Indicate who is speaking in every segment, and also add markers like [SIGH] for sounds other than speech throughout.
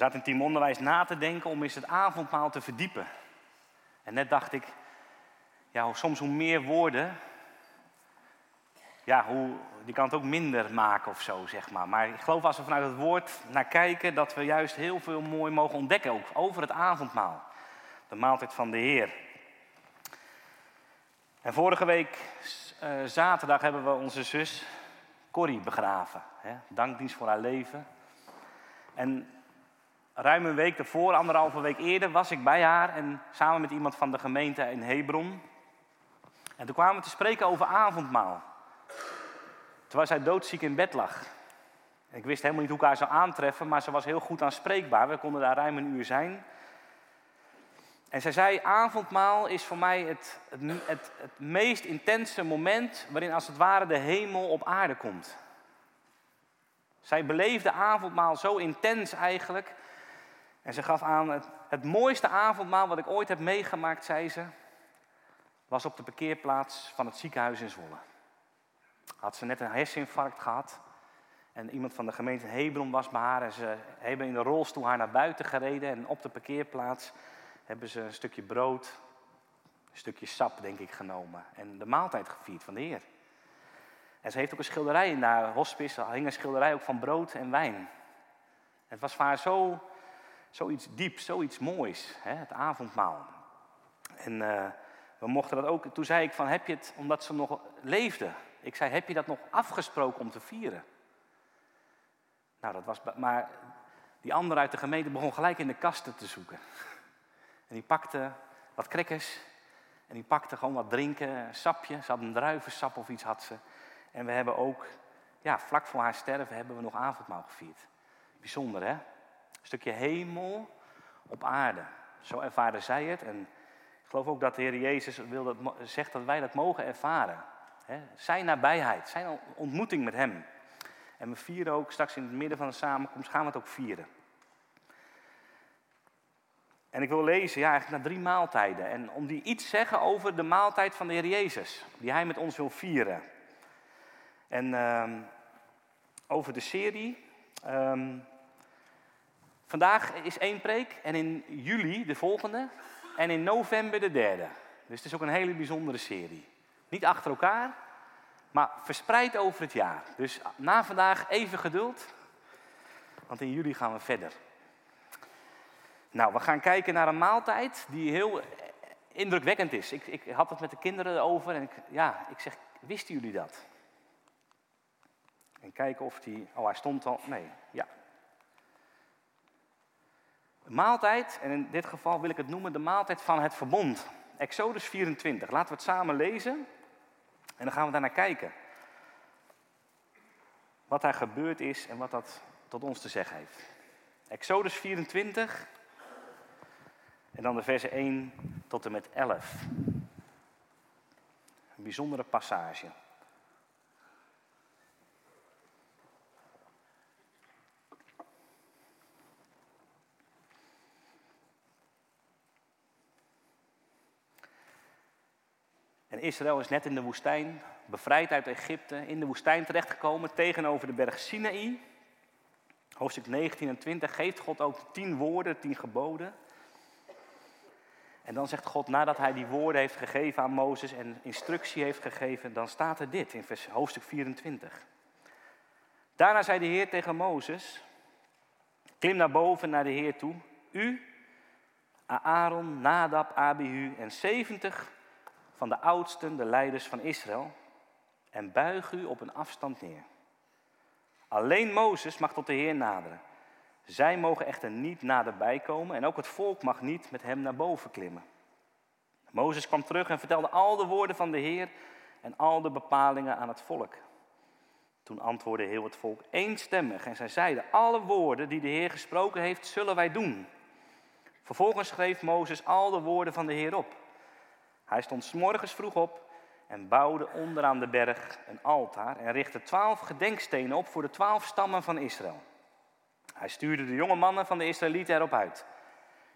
Speaker 1: zaten in team onderwijs na te denken om eens het avondmaal te verdiepen. En net dacht ik, ja, soms hoe meer woorden, ja, hoe, die kan het ook minder maken of zo, zeg maar. Maar ik geloof als we vanuit het woord naar kijken, dat we juist heel veel mooi mogen ontdekken, ook over het avondmaal. De maaltijd van de Heer. En vorige week, uh, zaterdag, hebben we onze zus Corrie begraven. Dankdienst voor haar leven. En ruim een week ervoor, anderhalve week eerder, was ik bij haar en samen met iemand van de gemeente in Hebron. En toen kwamen we te spreken over avondmaal. Terwijl zij doodziek in bed lag. Ik wist helemaal niet hoe ik haar zou aantreffen, maar ze was heel goed aanspreekbaar. We konden daar ruim een uur zijn. En zij zei, avondmaal is voor mij het, het, het, het meest intense moment waarin als het ware de hemel op aarde komt. Zij beleefde avondmaal zo intens eigenlijk. En ze gaf aan, het, mooiste avondmaal wat ik ooit heb meegemaakt, zei ze, was op de parkeerplaats van het ziekenhuis in Zwolle. Had ze net een herseninfarct gehad. En iemand van de gemeente Hebron was bij haar. En ze hebben in de rolstoel haar naar buiten gereden. En op de parkeerplaats hebben ze een stukje brood, een stukje sap, denk ik, genomen. En de maaltijd gevierd van de Heer. En ze heeft ook een schilderij in haar hospice. Er hing een schilderij ook van brood en wijn. Het was voor haar zo, zoiets diep, zoiets moois. Hè? Het avondmaal. En uh, we mochten dat ook. Toen zei ik van, heb je het, omdat ze nog leefde. Ik zei, heb je dat nog afgesproken om te vieren? Nou, dat was, maar die andere uit de gemeente begon gelijk in de kasten te zoeken. En die pakte wat krekkers. En die pakte gewoon wat drinken, een sapje. Ze had een druivensap of iets had ze. En we hebben ook, ja, vlak voor haar sterven hebben we nog avondmaal gevierd. Bijzonder hè? Een stukje hemel op aarde. Zo ervaren zij het. En ik geloof ook dat de Heer Jezus wil dat, zegt dat wij dat mogen ervaren. Zijn nabijheid, zijn ontmoeting met Hem. En we vieren ook straks in het midden van de samenkomst, gaan we het ook vieren. En ik wil lezen, ja, eigenlijk naar drie maaltijden. En om die iets zeggen over de maaltijd van de Heer Jezus, die Hij met ons wil vieren. En uh, over de serie. Uh, vandaag is één preek en in juli de volgende. En in november de derde. Dus het is ook een hele bijzondere serie. Niet achter elkaar, maar verspreid over het jaar. Dus na vandaag even geduld, want in juli gaan we verder. Nou, we gaan kijken naar een maaltijd die heel indrukwekkend is. Ik, ik had het met de kinderen over en ik, ja, ik zeg, wisten jullie dat? En kijken of die, oh hij stond al, nee, ja. Maaltijd, en in dit geval wil ik het noemen de maaltijd van het verbond. Exodus 24, laten we het samen lezen en dan gaan we daarnaar kijken. Wat daar gebeurd is en wat dat tot ons te zeggen heeft. Exodus 24, en dan de versen 1 tot en met 11. Een bijzondere passage. En Israël is net in de woestijn, bevrijd uit Egypte, in de woestijn terechtgekomen tegenover de berg Sinaï. Hoofdstuk 19 en 20 geeft God ook tien woorden, de tien geboden. En dan zegt God, nadat hij die woorden heeft gegeven aan Mozes en instructie heeft gegeven, dan staat er dit in vers, hoofdstuk 24. Daarna zei de Heer tegen Mozes, klim naar boven naar de Heer toe, u, Aaron, Nadab, Abihu en 70 van de oudsten, de leiders van Israël, en buig u op een afstand neer. Alleen Mozes mag tot de Heer naderen. Zij mogen echter niet naderbij komen en ook het volk mag niet met hem naar boven klimmen. Mozes kwam terug en vertelde al de woorden van de Heer en al de bepalingen aan het volk. Toen antwoordde heel het volk eenstemmig en zij zeiden, alle woorden die de Heer gesproken heeft, zullen wij doen. Vervolgens schreef Mozes al de woorden van de Heer op. Hij stond s morgens vroeg op en bouwde onderaan de berg een altaar en richtte twaalf gedenkstenen op voor de twaalf stammen van Israël. Hij stuurde de jonge mannen van de Israëlieten erop uit.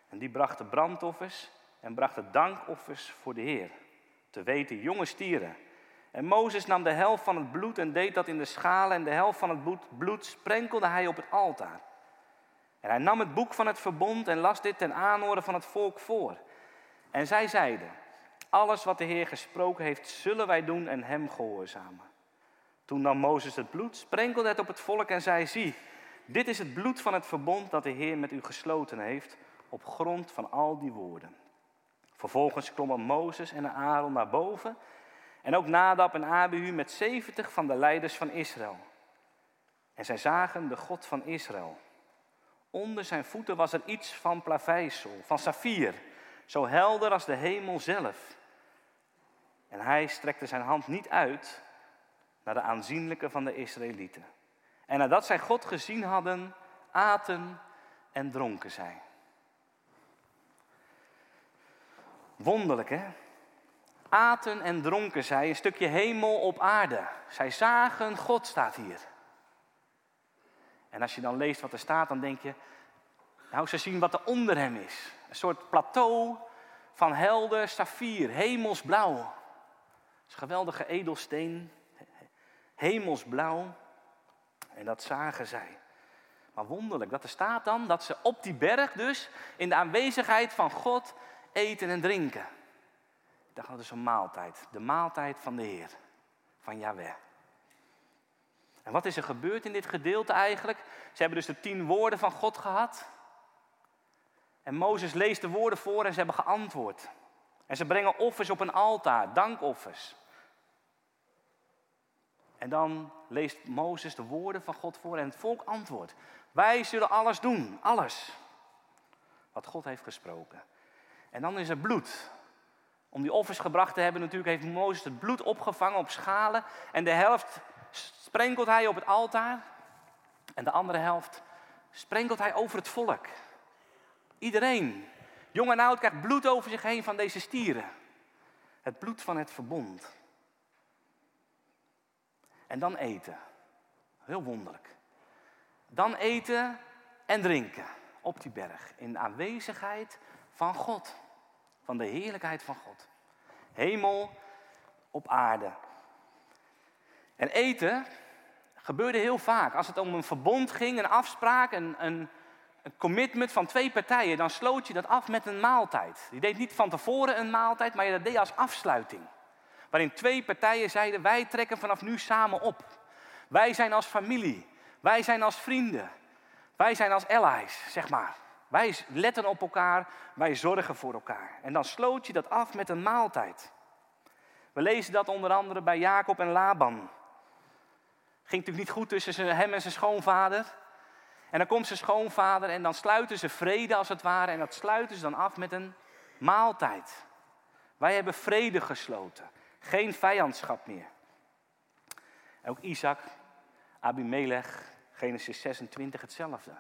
Speaker 1: En die brachten brandoffers en brachten dankoffers voor de Heer. Te weten jonge stieren. En Mozes nam de helft van het bloed en deed dat in de schalen. En de helft van het bloed, bloed sprenkelde hij op het altaar. En hij nam het boek van het verbond en las dit ten aanhoren van het volk voor. En zij zeiden, alles wat de Heer gesproken heeft, zullen wij doen en hem gehoorzamen. Toen nam Mozes het bloed, sprenkelde het op het volk en zei, zie, dit is het bloed van het verbond dat de Heer met u gesloten heeft, op grond van al die woorden. Vervolgens klommen Mozes en Aaron naar boven en ook Nadab en Abihu met zeventig van de leiders van Israël. En zij zagen de God van Israël. Onder zijn voeten was er iets van plaveisel, van saffier, zo helder als de hemel zelf. En hij strekte zijn hand niet uit naar de aanzienlijke van de Israëlieten. En nadat zij God gezien hadden, aten en dronken zij. Wonderlijk hè? Aten en dronken zij, een stukje hemel op aarde. Zij zagen God, staat hier. En als je dan leest wat er staat, dan denk je, nou ze zien wat er onder hem is. Een soort plateau van helder saffier, hemelsblauw. Geweldige edelsteen, hemelsblauw. En dat zagen zij. Maar wonderlijk dat er staat dan dat ze op die berg dus in de aanwezigheid van God eten en drinken. Ik dacht, dat is een maaltijd. De maaltijd van de Heer, van Yahweh. En wat is er gebeurd in dit gedeelte eigenlijk? Ze hebben dus de tien woorden van God gehad. En Mozes leest de woorden voor en ze hebben geantwoord. En ze brengen offers op een altaar, dankoffers. En dan leest Mozes de woorden van God voor en het volk antwoordt. Wij zullen alles doen, alles. Wat God heeft gesproken. En dan is er bloed. Om die offers gebracht te hebben natuurlijk heeft Mozes het bloed opgevangen op schalen. En de helft sprenkelt hij op het altaar. En de andere helft sprenkelt hij over het volk. Iedereen, jong en oud, krijgt bloed over zich heen van deze stieren. Het bloed van het verbond. En dan eten. Heel wonderlijk. Dan eten en drinken op die berg. In aanwezigheid van God. Van de heerlijkheid van God. Hemel op aarde. En eten gebeurde heel vaak. Als het om een verbond ging, een afspraak, een, een, commitment van twee partijen, dan sloot je dat af met een maaltijd. Je deed niet van tevoren een maaltijd, maar je dat deed als afsluiting. Waarin twee partijen zeiden: Wij trekken vanaf nu samen op. Wij zijn als familie. Wij zijn als vrienden. Wij zijn als allies, zeg maar. Wij letten op elkaar, wij zorgen voor elkaar. En dan sloot je dat af met een maaltijd. We lezen dat onder andere bij Jacob en Laban. Ging natuurlijk niet goed tussen hem en zijn schoonvader. En dan komt zijn schoonvader en dan sluiten ze vrede als het ware. En dat sluiten ze dan af met een maaltijd. Wij hebben vrede gesloten. Geen vijandschap meer. En ook Isaac, Abimelech, Genesis 26 hetzelfde.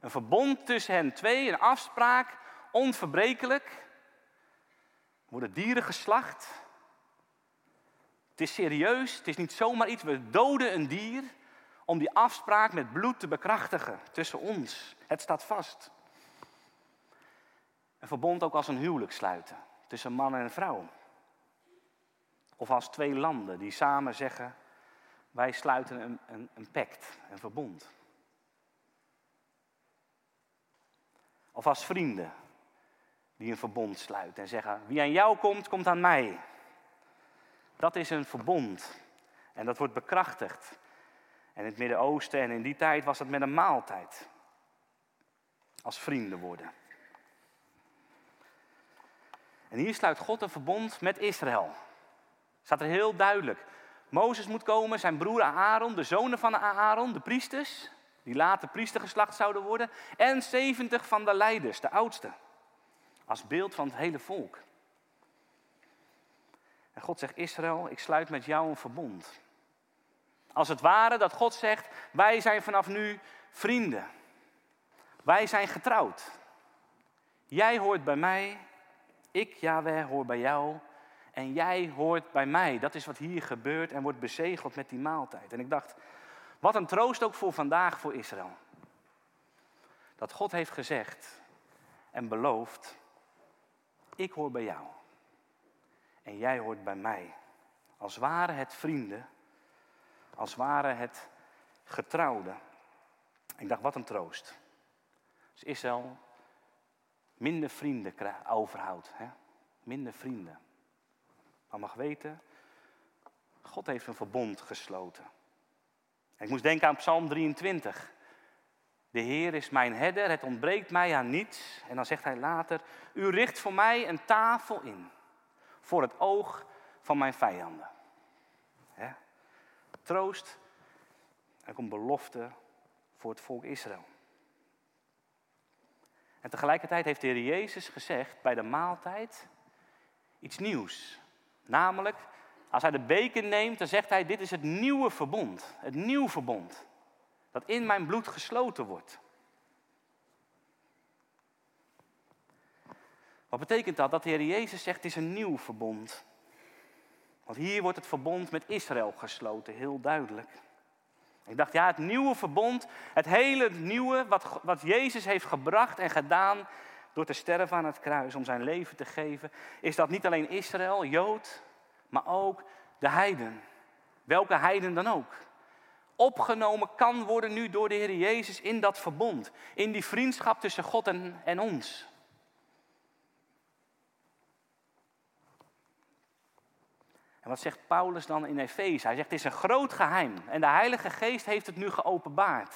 Speaker 1: Een verbond tussen hen twee, een afspraak, onverbrekelijk. Er worden dieren geslacht. Het is serieus, het is niet zomaar iets. We doden een dier om die afspraak met bloed te bekrachtigen tussen ons. Het staat vast. Een verbond ook als een huwelijk sluiten tussen man en vrouw. Of als twee landen die samen zeggen, wij sluiten een, een, een pact, een verbond. Of als vrienden die een verbond sluiten en zeggen, wie aan jou komt, komt aan mij. Dat is een verbond. En dat wordt bekrachtigd. En in het Midden-Oosten en in die tijd was dat met een maaltijd. Als vrienden worden. En hier sluit God een verbond met Israël. Staat er heel duidelijk. Mozes moet komen, zijn broer Aaron, de zonen van Aaron, de priesters, die later priestergeslacht zouden worden, en 70 van de leiders, de oudsten, als beeld van het hele volk. En God zegt, Israël, ik sluit met jou een verbond. Als het ware dat God zegt, wij zijn vanaf nu vrienden. Wij zijn getrouwd. Jij hoort bij mij, ik, Yahweh, hoor bij jou en jij hoort bij mij. Dat is wat hier gebeurt en wordt bezegeld met die maaltijd. En ik dacht, wat een troost ook voor vandaag voor Israël. Dat God heeft gezegd en beloofd, ik hoor bij jou. En jij hoort bij mij. Als waren het vrienden, als waren het getrouwden. Ik dacht, wat een troost. Israël minder vrienden overhoudt. Hè? Minder vrienden. Maar mag weten, God heeft een verbond gesloten. ik moest denken aan Psalm 23. De Heer is mijn herder, het ontbreekt mij aan niets. En dan zegt hij later, u richt voor mij een tafel in, voor het oog van mijn vijanden. Troost, er komt belofte voor het volk Israël. En tegelijkertijd heeft de Heer Jezus gezegd bij de maaltijd iets nieuws. Namelijk, als hij de beker neemt, dan zegt hij, dit is het nieuwe verbond. Het nieuw verbond. Dat in mijn bloed gesloten wordt. Wat betekent dat? Dat de Heer Jezus zegt, het is een nieuw verbond. Want hier wordt het verbond met Israël gesloten, heel duidelijk. Ik dacht, ja, het nieuwe verbond, het hele nieuwe wat, wat Jezus heeft gebracht en gedaan door te sterven aan het kruis, om zijn leven te geven, is dat niet alleen Israël, Jood, maar ook de heiden. Welke heiden dan ook. Opgenomen kan worden nu door de Heer Jezus in dat verbond, in die vriendschap tussen God en, en ons. En wat zegt Paulus dan in Efeze? Hij zegt, het is een groot geheim en de Heilige Geest heeft het nu geopenbaard.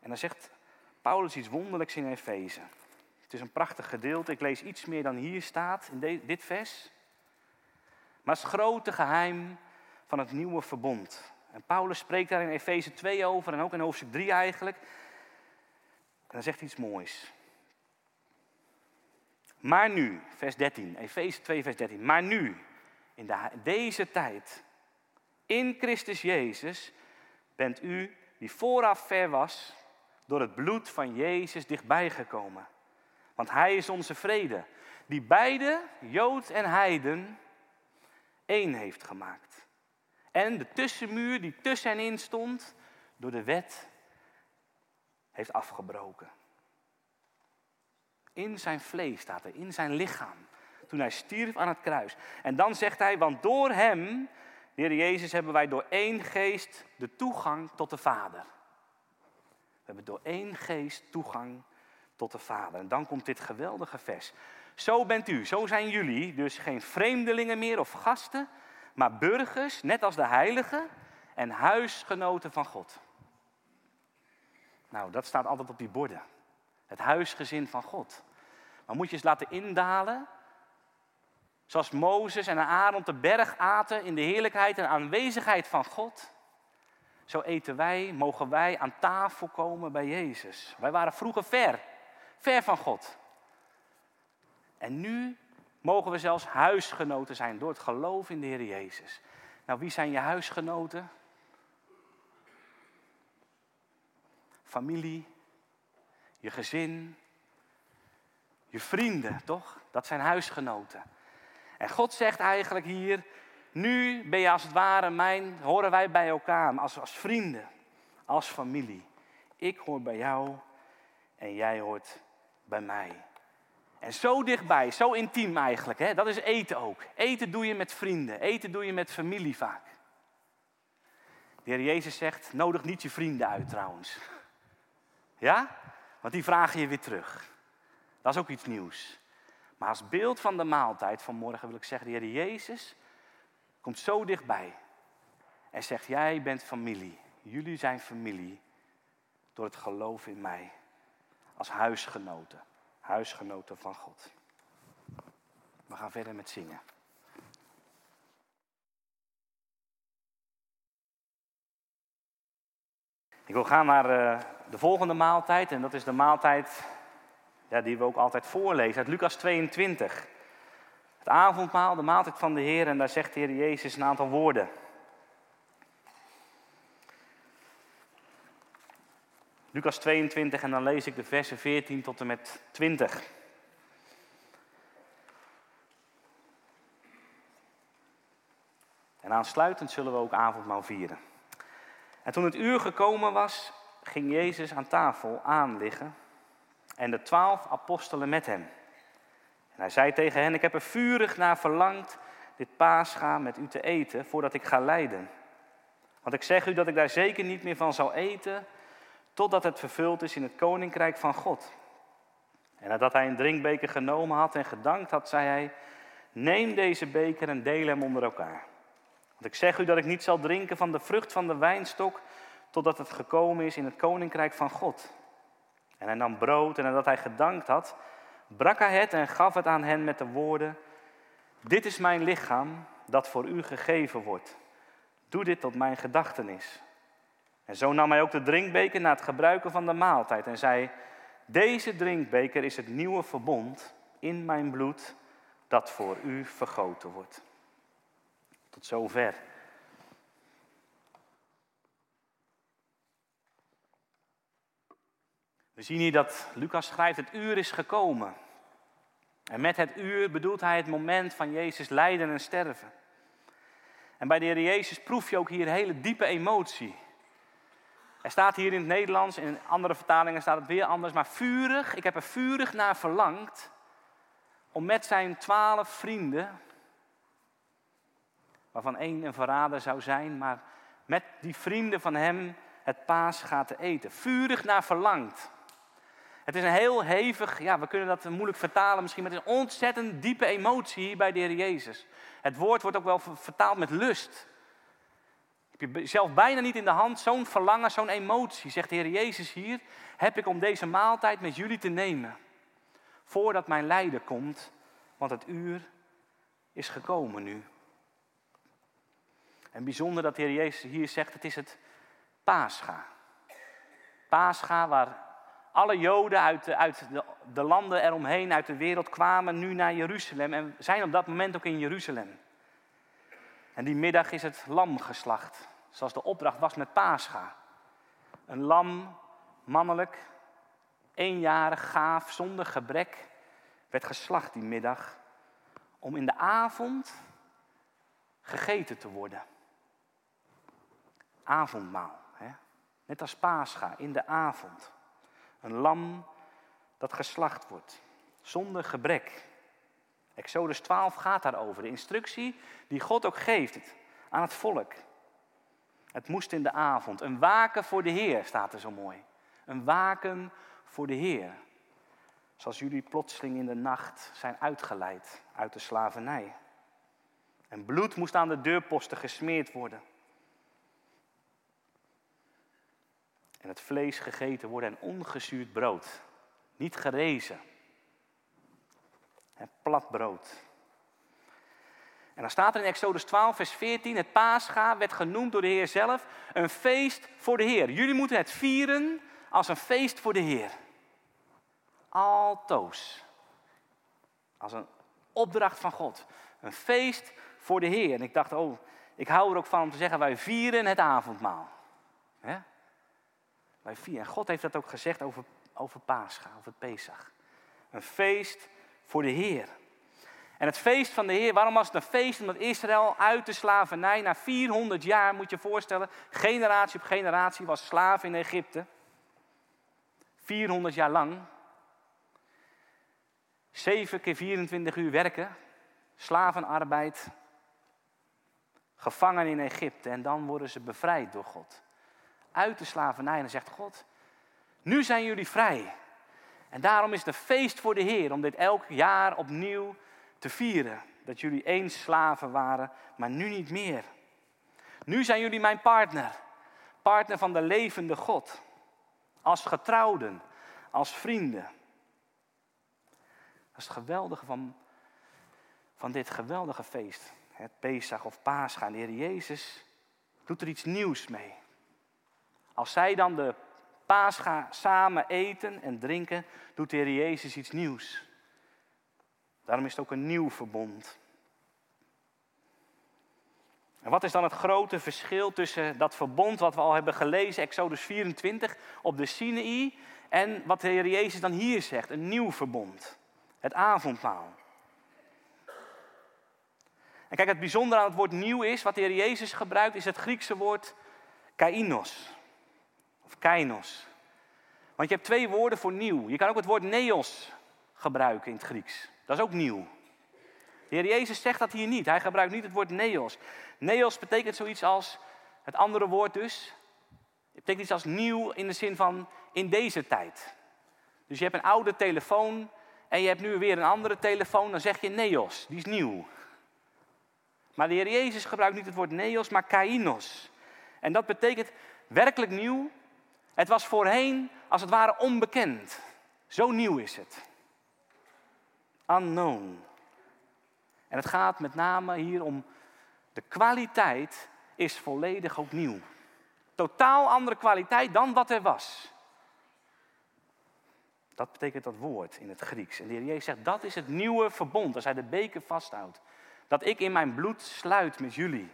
Speaker 1: En dan zegt Paulus iets wonderlijks in Efeze. Het is een prachtig gedeelte, ik lees iets meer dan hier staat in dit vers. Maar het grote geheim van het nieuwe verbond. En Paulus spreekt daar in Efeze 2 over en ook in hoofdstuk 3 eigenlijk. En dan zegt hij iets moois. Maar nu, vers 13, Efeze 2, vers 13. Maar nu, in de, deze tijd, in Christus Jezus, bent u, die vooraf ver was, door het bloed van Jezus dichtbij gekomen. Want Hij is onze vrede, die beide, Jood en Heiden, één heeft gemaakt. En de tussenmuur die tussen hen in stond, door de wet, heeft afgebroken. In zijn vlees staat er, in zijn lichaam toen hij stierf aan het kruis. En dan zegt hij, want door hem, Heer Jezus, hebben wij door één geest de toegang tot de Vader. We hebben door één geest toegang tot de Vader. En dan komt dit geweldige vers. Zo bent u, zo zijn jullie, dus geen vreemdelingen meer of gasten, maar burgers, net als de heiligen en huisgenoten van God. Nou, dat staat altijd op die borden. Het huisgezin van God. Maar moet je eens laten indalen Zoals Mozes en Aaron de berg aten in de heerlijkheid en aanwezigheid van God. Zo eten wij, mogen wij aan tafel komen bij Jezus. Wij waren vroeger ver, ver van God. En nu mogen we zelfs huisgenoten zijn door het geloof in de Heer Jezus. Nou, wie zijn je huisgenoten? Familie, je gezin, je vrienden, toch? Dat zijn huisgenoten. En God zegt eigenlijk hier, nu ben je als het ware mijn, horen wij bij elkaar, als, als vrienden, als familie. Ik hoor bij jou en jij hoort bij mij. En zo dichtbij, zo intiem eigenlijk, hè? dat is eten ook. Eten doe je met vrienden, eten doe je met familie vaak. De Heer Jezus zegt, nodig niet je vrienden uit trouwens. Ja? Want die vragen je weer terug. Dat is ook iets nieuws. Maar als beeld van de maaltijd van morgen wil ik zeggen, de Heer Jezus komt zo dichtbij. En zegt, jij bent familie. Jullie zijn familie door het geloof in mij. Als huisgenoten. Huisgenoten van God. We gaan verder met zingen. Ik wil gaan naar eh, de volgende maaltijd. En dat is de maaltijd ja, die we ook altijd voorlezen uit Lucas 22. Het avondmaal, de maaltijd van de Heer, en daar zegt de Heer Jezus een aantal woorden. Lucas 22 en dan lees ik de versen 14 tot en met 20. En aansluitend zullen we ook avondmaal vieren. En toen het uur gekomen was, ging Jezus aan tafel aanliggen en de twaalf apostelen met hem. En hij zei tegen hen, ik heb er vurig naar verlangd dit paascha met u te eten voordat ik ga lijden. Want ik zeg u dat ik daar zeker niet meer van zal eten totdat het vervuld is in het koninkrijk van God. En nadat hij een drinkbeker genomen had en gedankt had, zei hij: Neem deze beker en deel hem onder elkaar. Want ik zeg u dat ik niet zal drinken van de vrucht van de wijnstok, totdat het gekomen is in het koninkrijk van God. En hij nam brood en nadat hij gedankt had, brak hij het en gaf het aan hen met de woorden: Dit is mijn lichaam dat voor u gegeven wordt. Doe dit tot mijn gedachtenis. En zo nam hij ook de drinkbeker na het gebruiken van de maaltijd en zei: Deze drinkbeker is het nieuwe verbond in mijn bloed dat voor u vergoten wordt. Tot zover. We zien hier dat Lucas schrijft: Het uur is gekomen. En met het uur bedoelt hij het moment van Jezus lijden en sterven. En bij de Heer Jezus proef je ook hier hele diepe emotie. Er staat hier in het Nederlands, in andere vertalingen staat het weer anders, maar vurig, ik heb er vurig naar verlangd om met zijn twaalf vrienden, waarvan één een verrader zou zijn, maar met die vrienden van hem het paas gaat te eten. Vurig naar verlangd. Het is een heel hevig, ja, we kunnen dat moeilijk vertalen misschien, maar het is een ontzettend diepe emotie hier bij de Heer Jezus. Het woord wordt ook wel vertaald met lust. Heb je zelf bijna niet in de hand, zo'n verlangen, zo'n emotie, zegt de Heer Jezus hier, heb ik om deze maaltijd met jullie te nemen. Voordat mijn lijden komt, want het uur is gekomen nu. En bijzonder dat de Heer Jezus hier zegt, het is het Pascha. Pascha waar alle Joden uit, uit de, landen eromheen, uit de wereld kwamen nu naar Jeruzalem en zijn op dat moment ook in Jeruzalem. En die middag is het lam geslacht, zoals de opdracht was met Pascha. Een lam, mannelijk, eenjarig, gaaf, zonder gebrek, werd geslacht die middag om in de avond gegeten te worden. Avondmaal, hè? net als Pascha, in de avond. Een lam dat geslacht wordt, zonder gebrek. Exodus 12 gaat daarover, de instructie die God ook geeft aan het volk. Het moest in de avond. Een waken voor de Heer staat er zo mooi. Een waken voor de Heer. Zoals jullie plotseling in de nacht zijn uitgeleid uit de slavernij. En bloed moest aan de deurposten gesmeerd worden. En het vlees gegeten worden en ongezuurd brood. Niet gerezen. Plat brood. En dan staat er in Exodus 12, vers 14: Het Pascha werd genoemd door de Heer zelf een feest voor de Heer. Jullie moeten het vieren als een feest voor de Heer. Altoos. Als een opdracht van God. Een feest voor de Heer. En ik dacht, oh, ik hou er ook van om te zeggen, wij vieren het avondmaal. Wij vieren. En God heeft dat ook gezegd over, over Pascha, over Pesach. Een feest voor de Heer. En het feest van de Heer, waarom was het een feest? Omdat Israël uit de slavernij, na 400 jaar, moet je voorstellen, generatie op generatie was slaaf in Egypte. 400 jaar lang. 7 keer 24 uur werken, slavenarbeid, gevangen in Egypte en dan worden ze bevrijd door God. Uit de slavernij en dan zegt God, nu zijn jullie vrij. En daarom is het een feest voor de Heer om dit elk jaar opnieuw te vieren. Dat jullie eens slaven waren, maar nu niet meer. Nu zijn jullie mijn partner. Partner van de levende God. Als getrouwden, als vrienden. Dat is het geweldige van, van dit geweldige feest. Het Pesach of Pascha. de Heer Jezus doet er iets nieuws mee. Als zij dan de Pascha samen eten en drinken, doet de Heer Jezus iets nieuws. Daarom is het ook een nieuw verbond. En wat is dan het grote verschil tussen dat verbond wat we al hebben gelezen, Exodus 24, op de Sinaï, en wat de Heer Jezus dan hier zegt, een nieuw verbond, het avondmaal. En kijk, het bijzondere aan het woord nieuw is, wat de Heer Jezus gebruikt, is het Griekse woord kainos. Of kainos. Want je hebt twee woorden voor nieuw. Je kan ook het woord neos gebruiken in het Grieks. Dat is ook nieuw. De Heer Jezus zegt dat hier niet. Hij gebruikt niet het woord neos. Neos betekent zoiets als, het andere woord dus, Het betekent iets als nieuw in de zin van in deze tijd. Dus je hebt een oude telefoon en je hebt nu weer een andere telefoon, dan zeg je neos, die is nieuw. Maar de Heer Jezus gebruikt niet het woord neos, maar kainos. En dat betekent werkelijk nieuw. Het was voorheen als het ware onbekend. Zo nieuw is het. Unknown. En het gaat met name hier om de kwaliteit is volledig opnieuw. Totaal andere kwaliteit dan wat er was. Dat betekent dat woord in het Grieks. En de Heer Jezus zegt, dat is het nieuwe verbond, als hij de beker vasthoudt. Dat ik in mijn bloed sluit met jullie,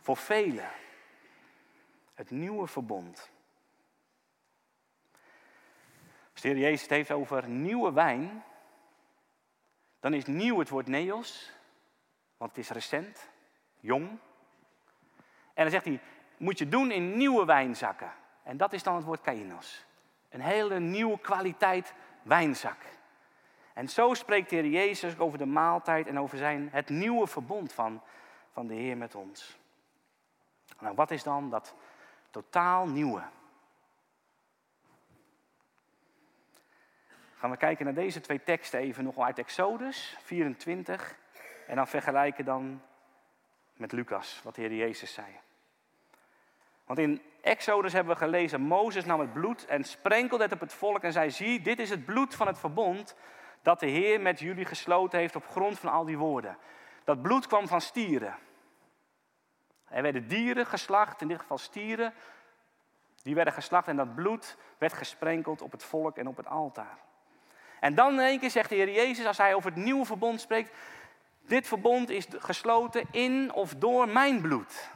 Speaker 1: voor velen. Het nieuwe verbond. Als de Jezus het heeft over nieuwe wijn, dan is nieuw het woord neos, want het is recent, jong. En dan zegt hij, moet je doen in nieuwe wijnzakken. En dat is dan het woord kainos. Een hele nieuwe kwaliteit wijnzak. En zo spreekt de Heer Jezus over de maaltijd en over zijn, het nieuwe verbond van, van de Heer met ons. Nou, wat is dan dat totaal nieuwe? Gaan we kijken naar deze twee teksten even nog uit Exodus 24 en dan vergelijken dan met Lucas, wat de Heer Jezus zei. Want in Exodus hebben we gelezen, Mozes nam het bloed en sprenkelde het op het volk en zei, zie, dit is het bloed van het verbond dat de Heer met jullie gesloten heeft op grond van al die woorden. Dat bloed kwam van stieren. Er werden dieren geslacht, in dit geval stieren. Die werden geslacht en dat bloed werd gesprenkeld op het volk en op het altaar. En dan in één keer zegt de Heer Jezus, als hij over het nieuwe verbond spreekt, dit verbond is gesloten in of door mijn bloed.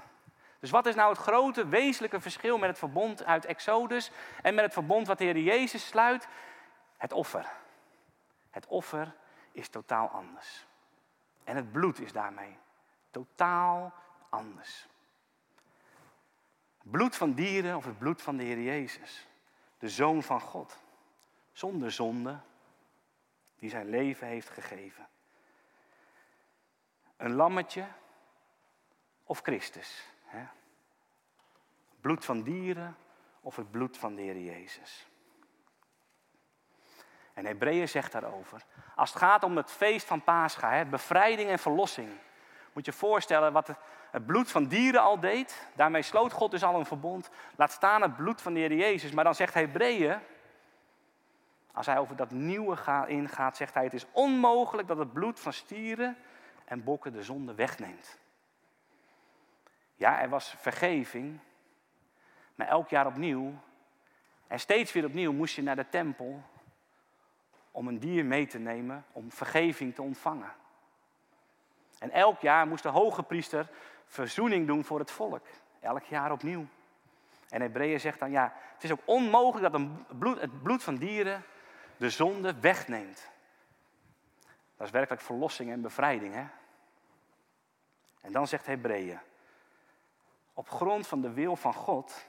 Speaker 1: Dus wat is nou het grote wezenlijke verschil met het verbond uit Exodus en met het verbond wat de Heer Jezus sluit? Het offer. Het offer is totaal anders. En het bloed is daarmee totaal anders. bloed van dieren of het bloed van de Heer Jezus, de Zoon van God, zonder zonde, die zijn leven heeft gegeven. Een lammetje of Christus. Hè? Bloed van dieren of het bloed van de Heer Jezus. En Hebreeën zegt daarover, als het gaat om het feest van Pascha, hè, bevrijding en verlossing, moet je voorstellen wat het bloed van dieren al deed. Daarmee sloot God dus al een verbond. Laat staan het bloed van de Heer Jezus. Maar dan zegt Hebreeën, als hij over dat nieuwe ingaat, zegt hij: Het is onmogelijk dat het bloed van stieren en bokken de zonde wegneemt. Ja, er was vergeving, maar elk jaar opnieuw en steeds weer opnieuw moest je naar de tempel om een dier mee te nemen om vergeving te ontvangen. En elk jaar moest de hoge priester verzoening doen voor het volk. Elk jaar opnieuw. En Hebreeën zegt dan, ja, het is ook onmogelijk dat een bloed, het bloed van dieren de zonde wegneemt. Dat is werkelijk verlossing en bevrijding. Hè? En dan zegt Hebreeën, op grond van de wil van God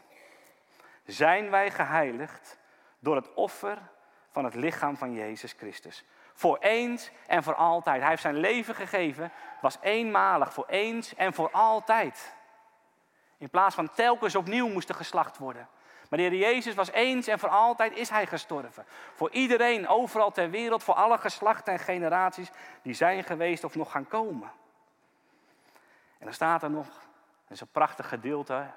Speaker 1: zijn wij geheiligd door het offer van het lichaam van Jezus Christus. Voor eens en voor altijd. Hij heeft zijn leven gegeven, was eenmalig, voor eens en voor altijd. In plaats van telkens opnieuw moest er geslacht worden. Maar de Heer Jezus was eens en voor altijd is Hij gestorven. Voor iedereen, overal ter wereld, voor alle geslachten en generaties die zijn geweest of nog gaan komen. En dan staat er nog, dat is een prachtig gedeelte,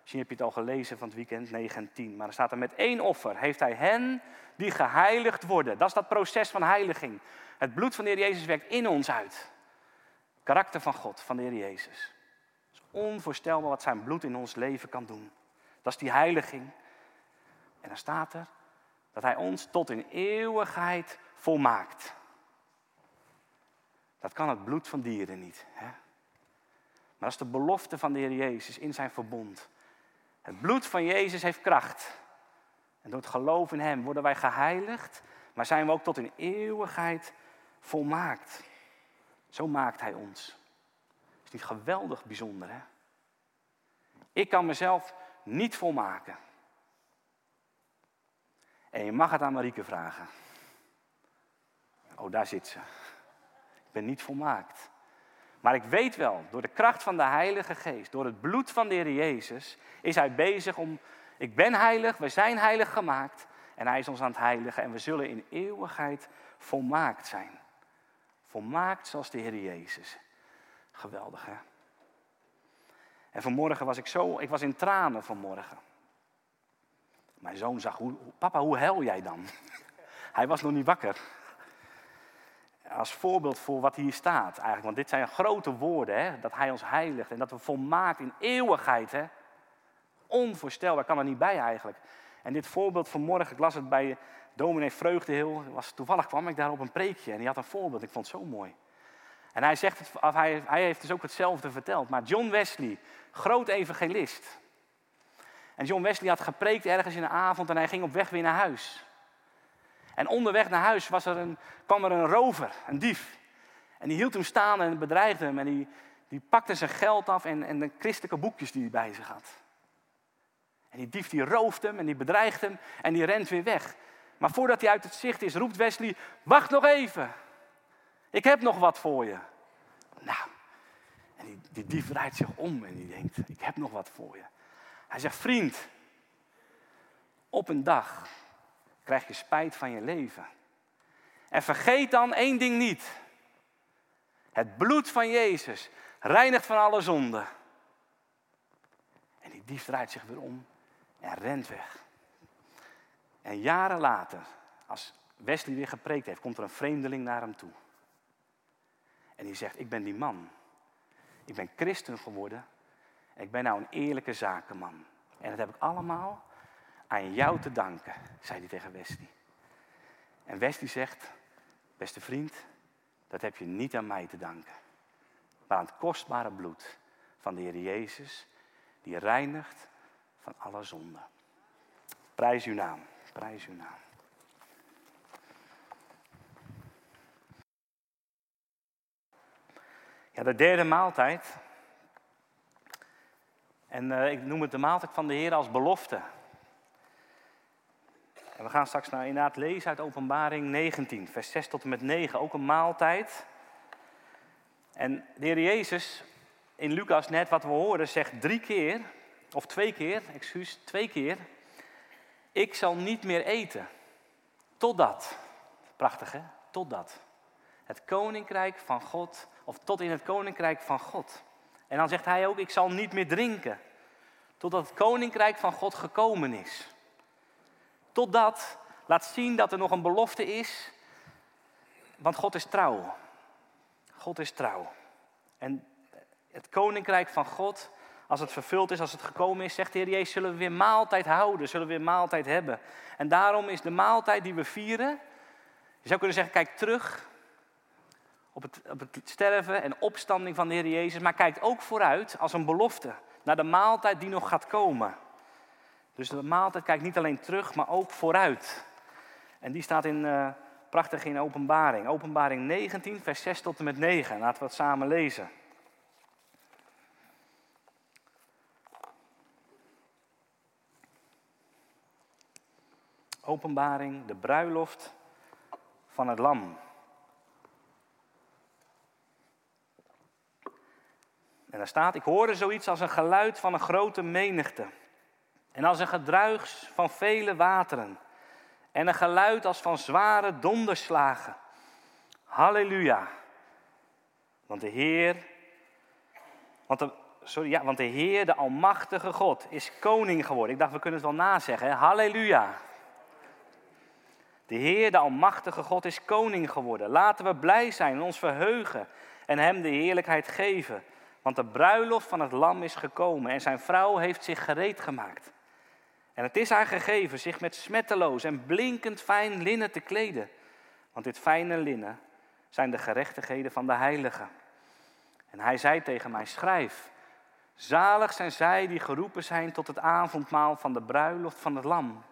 Speaker 1: misschien heb je het al gelezen van het weekend 9 en 10, maar er staat er met één offer heeft Hij hen die geheiligd worden. Dat is dat proces van heiliging. Het bloed van de Heer Jezus werkt in ons uit. Karakter van God, van de Heer Jezus. Het is onvoorstelbaar wat zijn bloed in ons leven kan doen. Dat is die heiliging. En dan staat er dat Hij ons tot in eeuwigheid volmaakt. Dat kan het bloed van dieren niet. Hè? Maar dat is de belofte van de Heer Jezus in zijn verbond. Het bloed van Jezus heeft kracht. En door het geloof in Hem worden wij geheiligd, maar zijn we ook tot in eeuwigheid volmaakt. Zo maakt Hij ons. Is niet geweldig bijzonder, hè? Ik kan mezelf niet volmaken. En je mag het aan Marieke vragen. Oh, daar zit ze. Ik ben niet volmaakt. Maar ik weet wel, door de kracht van de Heilige Geest, door het bloed van de Heer Jezus, is Hij bezig om Ik ben heilig, we zijn heilig gemaakt. En hij is ons aan het heiligen. En we zullen in eeuwigheid volmaakt zijn. Volmaakt zoals de Heer Jezus. Geweldig, hè? En vanmorgen was ik zo, ik was in tranen vanmorgen. Mijn zoon zag, hoe, papa, hoe huil jij dan? [LAUGHS] Hij was nog niet wakker. Als voorbeeld voor wat hier staat eigenlijk. Want dit zijn grote woorden, hè? dat hij ons heiligt en dat we volmaakt in eeuwigheid. Hè? Onvoorstelbaar, kan er niet bij eigenlijk. En dit voorbeeld vanmorgen, ik las het bij dominee Vreugdeheel. Was, toevallig kwam ik daar op een preekje en die had een voorbeeld. Ik vond het zo mooi. En hij, zegt het, hij, hij heeft dus ook hetzelfde verteld. Maar John Wesley, groot evangelist. En John Wesley had gepreekt ergens in de avond en hij ging op weg weer naar huis. En onderweg naar huis was er een, kwam er een rover, een dief. En die hield hem staan en bedreigde hem. En die, die pakte zijn geld af en, en de christelijke boekjes die hij bij zich had. En die dief die rooft hem en die bedreigt hem en die rent weer weg. Maar voordat hij uit het zicht is, roept Wesley: Wacht nog even. Ik heb nog wat voor je. Nou, en die, die dief draait zich om en die denkt: Ik heb nog wat voor je. Hij zegt: Vriend, op een dag krijg je spijt van je leven. En vergeet dan één ding niet. Het bloed van Jezus reinigt van alle zonde. En die dief draait zich weer om en rent weg. En jaren later, als Wesley weer gepreekt heeft, komt er een vreemdeling naar hem toe. En die zegt, ik ben die man. Ik ben christen geworden. Ik ben nou een eerlijke zakenman. En dat heb ik allemaal aan jou te danken, zei hij tegen Wesley. En Wesley zegt, beste vriend, dat heb je niet aan mij te danken. Maar aan het kostbare bloed van de Heer Jezus, die reinigt van alle zonde. Prijs uw naam, prijs uw naam. Ja, de derde maaltijd. En uh, ik noem het de maaltijd van de Heer als belofte. En we gaan straks nou inderdaad lezen uit Openbaring 19, vers 6 tot en met 9. Ook een maaltijd. En de Heer Jezus, in Lucas net wat we horen, zegt drie keer, of twee keer, excuus, twee keer. Ik zal niet meer eten. Totdat. Prachtig hè? Totdat. Het koninkrijk van God, of tot in het koninkrijk van God. En dan zegt hij ook, ik zal niet meer drinken. Totdat het koninkrijk van God gekomen is. Totdat laat zien dat er nog een belofte is. Want God is trouw. God is trouw. En het koninkrijk van God, als het vervuld is, als het gekomen is, zegt de Heer Jezus, zullen we weer maaltijd houden, zullen we weer maaltijd hebben. En daarom is de maaltijd die we vieren, je zou kunnen zeggen, kijk terug op het, op het sterven en opstanding van de Heer Jezus, maar kijkt ook vooruit als een belofte naar de maaltijd die nog gaat komen. Dus de maaltijd kijkt niet alleen terug, maar ook vooruit. En die staat in, uh, prachtig in openbaring. Openbaring 19, vers 6 tot en met 9. Laten we het samen lezen. Openbaring, de bruiloft van het lam. En daar staat, ik hoorde zoiets als een geluid van een grote menigte en als een gedruis van vele wateren. En een geluid als van zware donderslagen. Halleluja. Want de Heer, want de, sorry, ja, want de Heer, de Almachtige God, is koning geworden. Ik dacht, we kunnen het wel nazeggen. Halleluja. De Heer, de Almachtige God, is koning geworden. Laten we blij zijn en ons verheugen en Hem de heerlijkheid geven. Want de bruiloft van het lam is gekomen en zijn vrouw heeft zich gereed gemaakt. En het is haar gegeven zich met smetteloos en blinkend fijn linnen te kleden. Want dit fijne linnen zijn de gerechtigheden van de heiligen. En hij zei tegen mij, schrijf, zalig zijn zij die geroepen zijn tot het avondmaal van de bruiloft van het lam.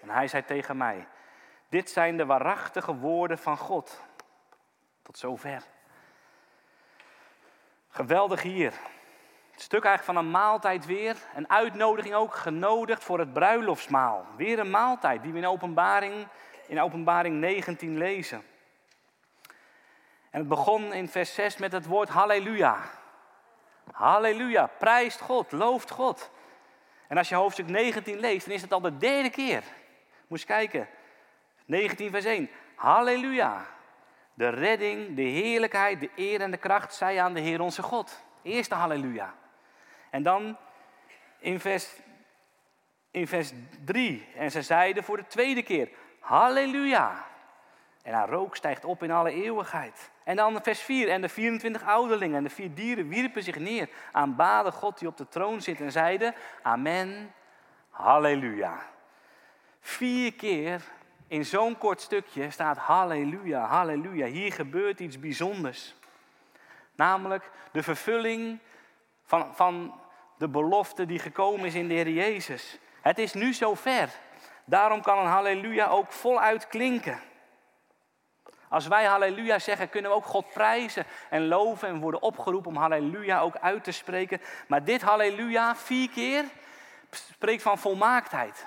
Speaker 1: En hij zei tegen mij, dit zijn de waarachtige woorden van God. Tot zover. Geweldig hier stuk eigenlijk van een maaltijd weer. Een uitnodiging ook, genodigd voor het bruiloftsmaal. Weer een maaltijd die we in openbaring, in openbaring 19 lezen. En het begon in vers 6 met het woord halleluja. Halleluja, prijst God, looft God. En als je hoofdstuk 19 leest, dan is het al de derde keer. Moest kijken. 19 vers 1. Halleluja. De redding, de heerlijkheid, de eer en de kracht zij aan de Heer onze God. Eerste halleluja. En dan in vers, in vers 3. En ze zeiden voor de tweede keer: Halleluja. En haar rook stijgt op in alle eeuwigheid. En dan vers 4. En de 24 ouderlingen en de vier dieren wierpen zich neer, aanbaden God die op de troon zit en zeiden: Amen, Halleluja. Vier keer in zo'n kort stukje staat Halleluja, Halleluja. Hier gebeurt iets bijzonders. Namelijk de vervulling van, van de belofte die gekomen is in de Heer Jezus. Het is nu zover. Daarom kan een halleluja ook voluit klinken. Als wij halleluja zeggen, kunnen we ook God prijzen en loven en worden opgeroepen om halleluja ook uit te spreken. Maar dit halleluja, vier keer, spreekt van volmaaktheid.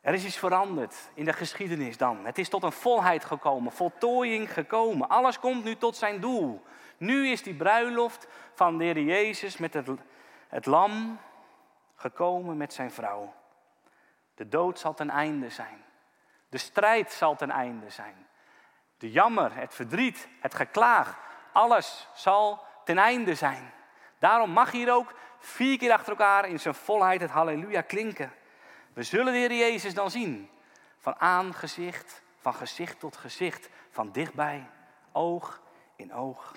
Speaker 1: Er is iets veranderd in de geschiedenis dan. Het is tot een volheid gekomen, voltooiing gekomen. Alles komt nu tot zijn doel. Nu is die bruiloft van de Heer Jezus met het, het lam gekomen met zijn vrouw. De dood zal ten einde zijn. De strijd zal ten einde zijn. De jammer, het verdriet, het geklaag, alles zal ten einde zijn. Daarom mag hier ook vier keer achter elkaar in zijn volheid het halleluja klinken. We zullen de Heer Jezus dan zien. Van aangezicht, van gezicht tot gezicht, van dichtbij, oog in oog.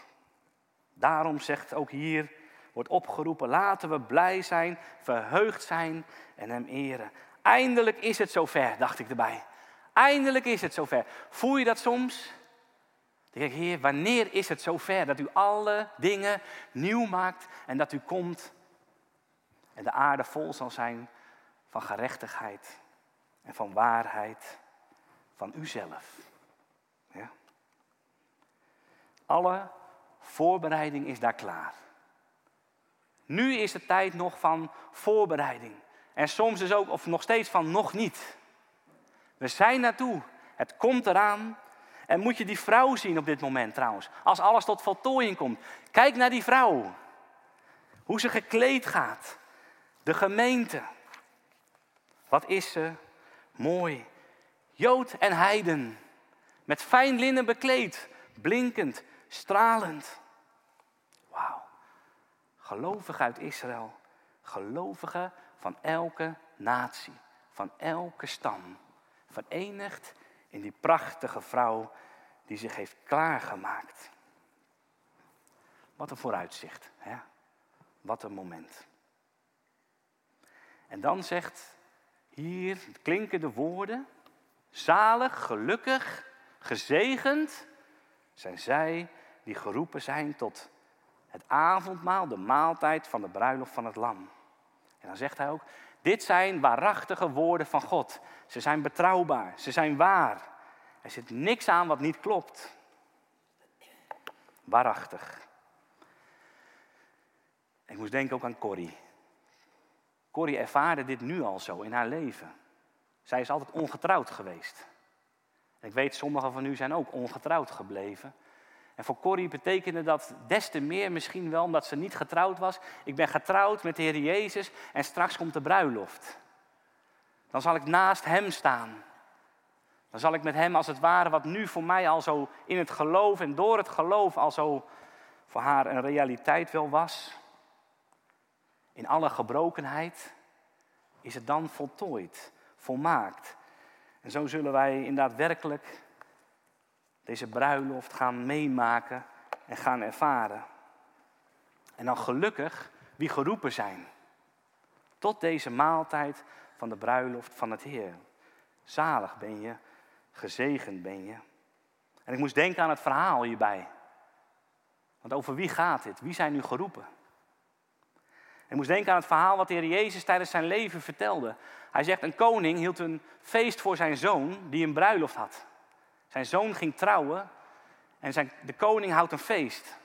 Speaker 1: Daarom zegt ook hier, wordt opgeroepen, laten we blij zijn, verheugd zijn en hem eren. Eindelijk is het zover, dacht ik erbij. Eindelijk is het zover. Voel je dat soms? Dan denk ik, Heer, wanneer is het zover dat u alle dingen nieuw maakt en dat u komt en de aarde vol zal zijn van gerechtigheid en van waarheid van uzelf. Ja? Alle voorbereiding is daar klaar. Nu is het tijd nog van voorbereiding. En soms is ook, of nog steeds van nog niet. We zijn naartoe. Het komt eraan. En moet je die vrouw zien op dit moment trouwens. Als alles tot voltooiing komt. Kijk naar die vrouw. Hoe ze gekleed gaat. De gemeente. Wat is ze mooi. Jood en heiden. Met fijn linnen bekleed. Blinkend, stralend. Wauw. Gelovigen uit Israël. Gelovigen van elke natie. Van elke stam verenigd in die prachtige vrouw die zich heeft klaargemaakt. Wat een vooruitzicht, hè? wat een moment. En dan zegt hier klinken de woorden, zalig, gelukkig, gezegend zijn zij die geroepen zijn tot het avondmaal, de maaltijd van de bruiloft van het lam. En dan zegt hij ook, dit zijn waarachtige woorden van God. Ze zijn betrouwbaar, ze zijn waar. Er zit niks aan wat niet klopt. Waarachtig. Ik moest denken ook aan Corrie. Corrie ervaarde dit nu al zo in haar leven. Zij is altijd ongetrouwd geweest. Ik weet, sommigen van u zijn ook ongetrouwd gebleven. En voor Corrie betekende dat des te meer misschien wel omdat ze niet getrouwd was. Ik ben getrouwd met de Heer Jezus en straks komt de bruiloft. Dan zal ik naast Hem staan. Dan zal ik met Hem als het ware, wat nu voor mij al zo in het geloof en door het geloof al zo voor haar een realiteit wel was. In alle gebrokenheid is het dan voltooid, volmaakt. En zo zullen wij inderdaad werkelijk deze bruiloft gaan meemaken en gaan ervaren. En dan gelukkig wie geroepen zijn tot deze maaltijd van de bruiloft van het Heer. Zalig ben je, gezegend ben je. En ik moest denken aan het verhaal hierbij. Want over wie gaat dit? Wie zijn nu geroepen? Ik moest denken aan het verhaal wat de Heer Jezus tijdens zijn leven vertelde. Hij zegt, een koning hield een feest voor zijn zoon die een bruiloft had. Zijn zoon ging trouwen en zijn, de koning houdt een feest.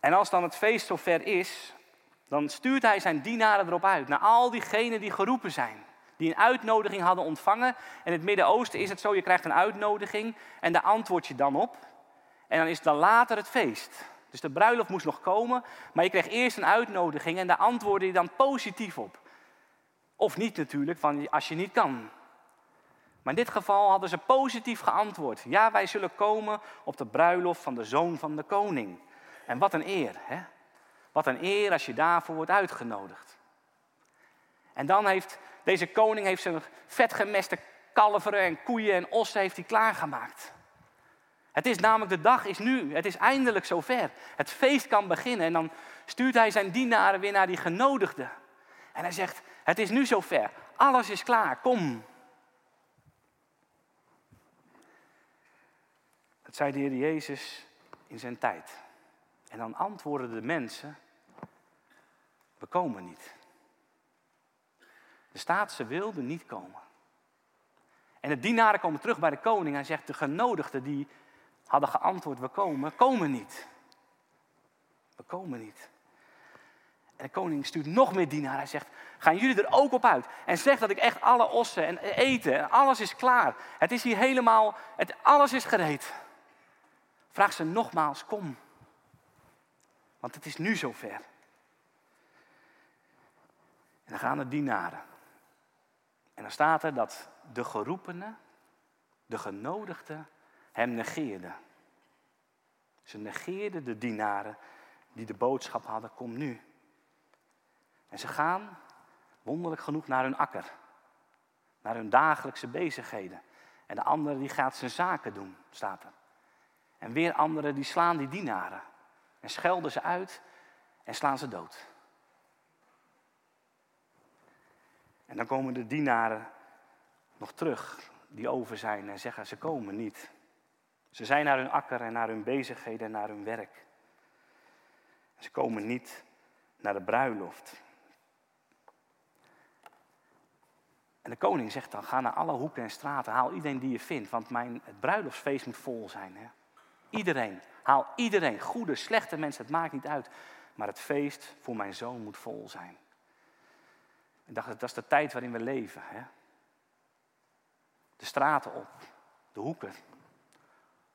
Speaker 1: En als dan het feest zover is, dan stuurt hij zijn dienaren erop uit. Naar al diegenen die geroepen zijn. Die een uitnodiging hadden ontvangen. En in het Midden-Oosten is het zo, je krijgt een uitnodiging en daar antwoord je dan op. En dan is dan later het feest. Dus de bruiloft moest nog komen, maar je kreeg eerst een uitnodiging en daar antwoordde je dan positief op. Of niet natuurlijk, van als je niet kan. Maar in dit geval hadden ze positief geantwoord. Ja, wij zullen komen op de bruiloft van de zoon van de koning. En wat een eer, hè? Wat een eer als je daarvoor wordt uitgenodigd. En dan heeft deze koning heeft zijn vetgemeste kalveren en koeien en ossen heeft hij klaargemaakt. Het is namelijk de dag is nu. Het is eindelijk zover. Het feest kan beginnen. En dan stuurt hij zijn dienaren weer naar die genodigden. En hij zegt: Het is nu zover. Alles is klaar. Kom. Dat zei de Heer Jezus in zijn tijd. En dan antwoorden de mensen: We komen niet. De staat, ze wilden niet komen. En de dienaren komen terug bij de koning. Hij zegt, de genodigden die hadden geantwoord, we komen, komen niet. We komen niet. En de koning stuurt nog meer dienaren. Hij zegt, gaan jullie er ook op uit? En zeg dat ik echt alle ossen en eten en alles is klaar. Het is hier helemaal, het, alles is gereed. Vraag ze nogmaals, kom. Want het is nu zover. En dan gaan de dienaren. En dan staat er dat de geroepenen, de genodigden, hem negeerden. Ze negeerden de dienaren die de boodschap hadden, kom nu. En ze gaan, wonderlijk genoeg, naar hun akker. Naar hun dagelijkse bezigheden. En de andere die gaat zijn zaken doen, staat er. En weer anderen die slaan die dienaren. En schelden ze uit en slaan ze dood. En dan komen de dienaren nog terug, die over zijn, en zeggen: Ze komen niet. Ze zijn naar hun akker en naar hun bezigheden en naar hun werk. Ze komen niet naar de bruiloft. En de koning zegt dan: Ga naar alle hoeken en straten, haal iedereen die je vindt, want mijn, het bruiloftsfeest moet vol zijn. Hè? Iedereen, haal iedereen, goede, slechte mensen, het maakt niet uit. Maar het feest voor mijn zoon moet vol zijn. Ik dacht, dat is de tijd waarin we leven. Hè? De straten op, de hoeken.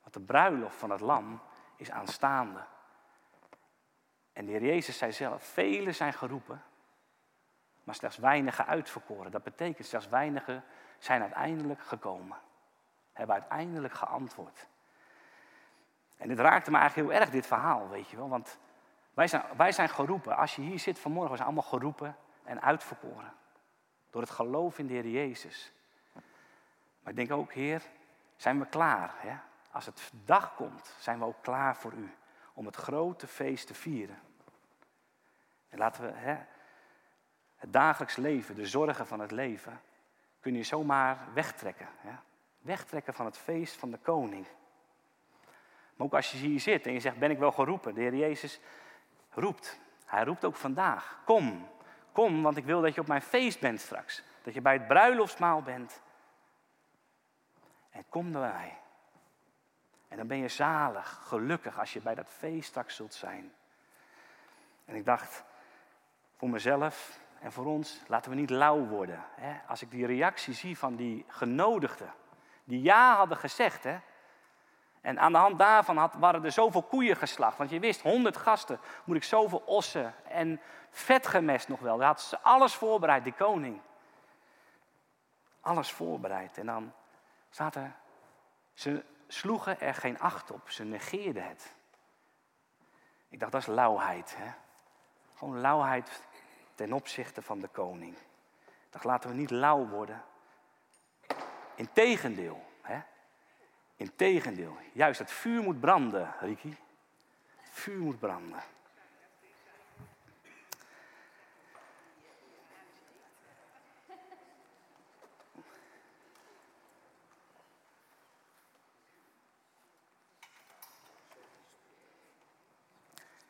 Speaker 1: Want de bruiloft van het lam is aanstaande. En de Heer Jezus zei zelf, velen zijn geroepen, maar slechts weinigen uitverkoren. Dat betekent, slechts weinigen zijn uiteindelijk gekomen. Hebben uiteindelijk geantwoord. En dit raakte me eigenlijk heel erg, dit verhaal, weet je wel. Want wij zijn, wij zijn geroepen. Als je hier zit vanmorgen, we zijn allemaal geroepen en uitverkoren. Door het geloof in de Heer Jezus. Maar ik denk ook, Heer, zijn we klaar? Hè? Als het dag komt, zijn we ook klaar voor U. Om het grote feest te vieren. En laten we hè, het dagelijks leven, de zorgen van het leven, kun je zomaar wegtrekken. Hè? Wegtrekken van het feest van de koning. Maar ook als je hier zit en je zegt, ben ik wel geroepen? De Heer Jezus roept. Hij roept ook vandaag. Kom, Kom, want ik wil dat je op mijn feest bent straks. Dat je bij het bruiloftsmaal bent. En kom bij mij. En dan ben je zalig, gelukkig als je bij dat feest straks zult zijn. En ik dacht, voor mezelf en voor ons, laten we niet lauw worden. Hè? Als ik die reactie zie van die genodigden, die ja hadden gezegd. Hè? En aan de hand daarvan had, waren er zoveel koeien geslacht. Want je wist, honderd gasten moet ik zoveel ossen en vet gemest nog wel. Hij had ze alles voorbereid, die koning. Alles voorbereid. En dan er, ze sloegen er geen acht op, ze negeerden het. Ik dacht, dat is lauwheid. Hè? Gewoon lauwheid ten opzichte van de koning. Ik dacht, laten we niet lauw worden. Integendeel. Hè? Integendeel. Juist, het vuur moet branden, Riki. Het vuur moet branden.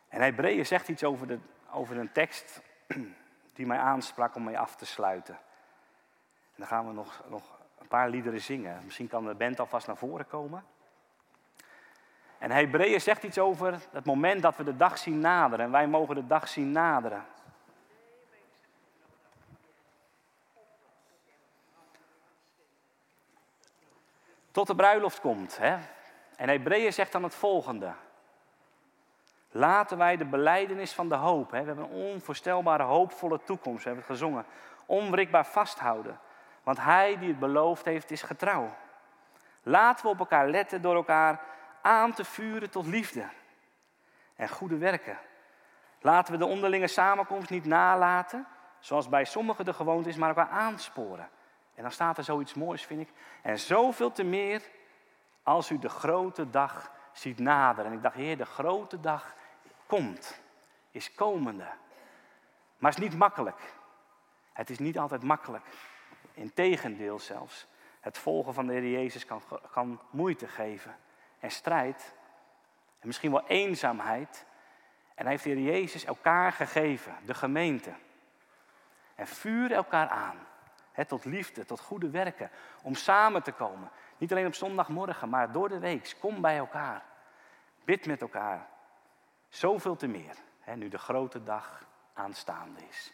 Speaker 1: En Hebreeën zegt iets over, de, over een tekst [CLEARS THROAT] die mij aansprak om mee af te sluiten. En dan gaan we nog, nog een paar liederen zingen. Misschien kan de band alvast naar voren komen. En Hebreeën zegt iets over het moment dat we de dag zien naderen. En wij mogen de dag zien naderen. Tot de bruiloft komt. Hè? En Hebreeën zegt dan het volgende. Laten wij de beleidenis van de hoop, hè, we hebben een onvoorstelbare hoopvolle toekomst, we hebben het gezongen, onwrikbaar vasthouden. Want hij die het beloofd heeft, is getrouw. Laten we op elkaar letten door elkaar aan te vuren tot liefde en goede werken. Laten we de onderlinge samenkomst niet nalaten, zoals bij sommigen de gewoonte is, maar elkaar aansporen. En dan staat er zoiets moois, vind ik. En zoveel te meer als u de grote dag ziet naderen. En ik dacht, Heer, de grote dag komt, is komende. Maar het is niet makkelijk. Het is niet altijd makkelijk. Integendeel zelfs. Het volgen van de Heer Jezus kan, kan moeite geven en strijd. En misschien wel eenzaamheid. En hij heeft de Heer Jezus elkaar gegeven, de gemeente. En vuur elkaar aan. tot liefde, tot goede werken. Om samen te komen. Niet alleen op zondagmorgen, maar door de week. Kom bij elkaar. Bid met elkaar. Zoveel te meer. nu de grote dag aanstaande is.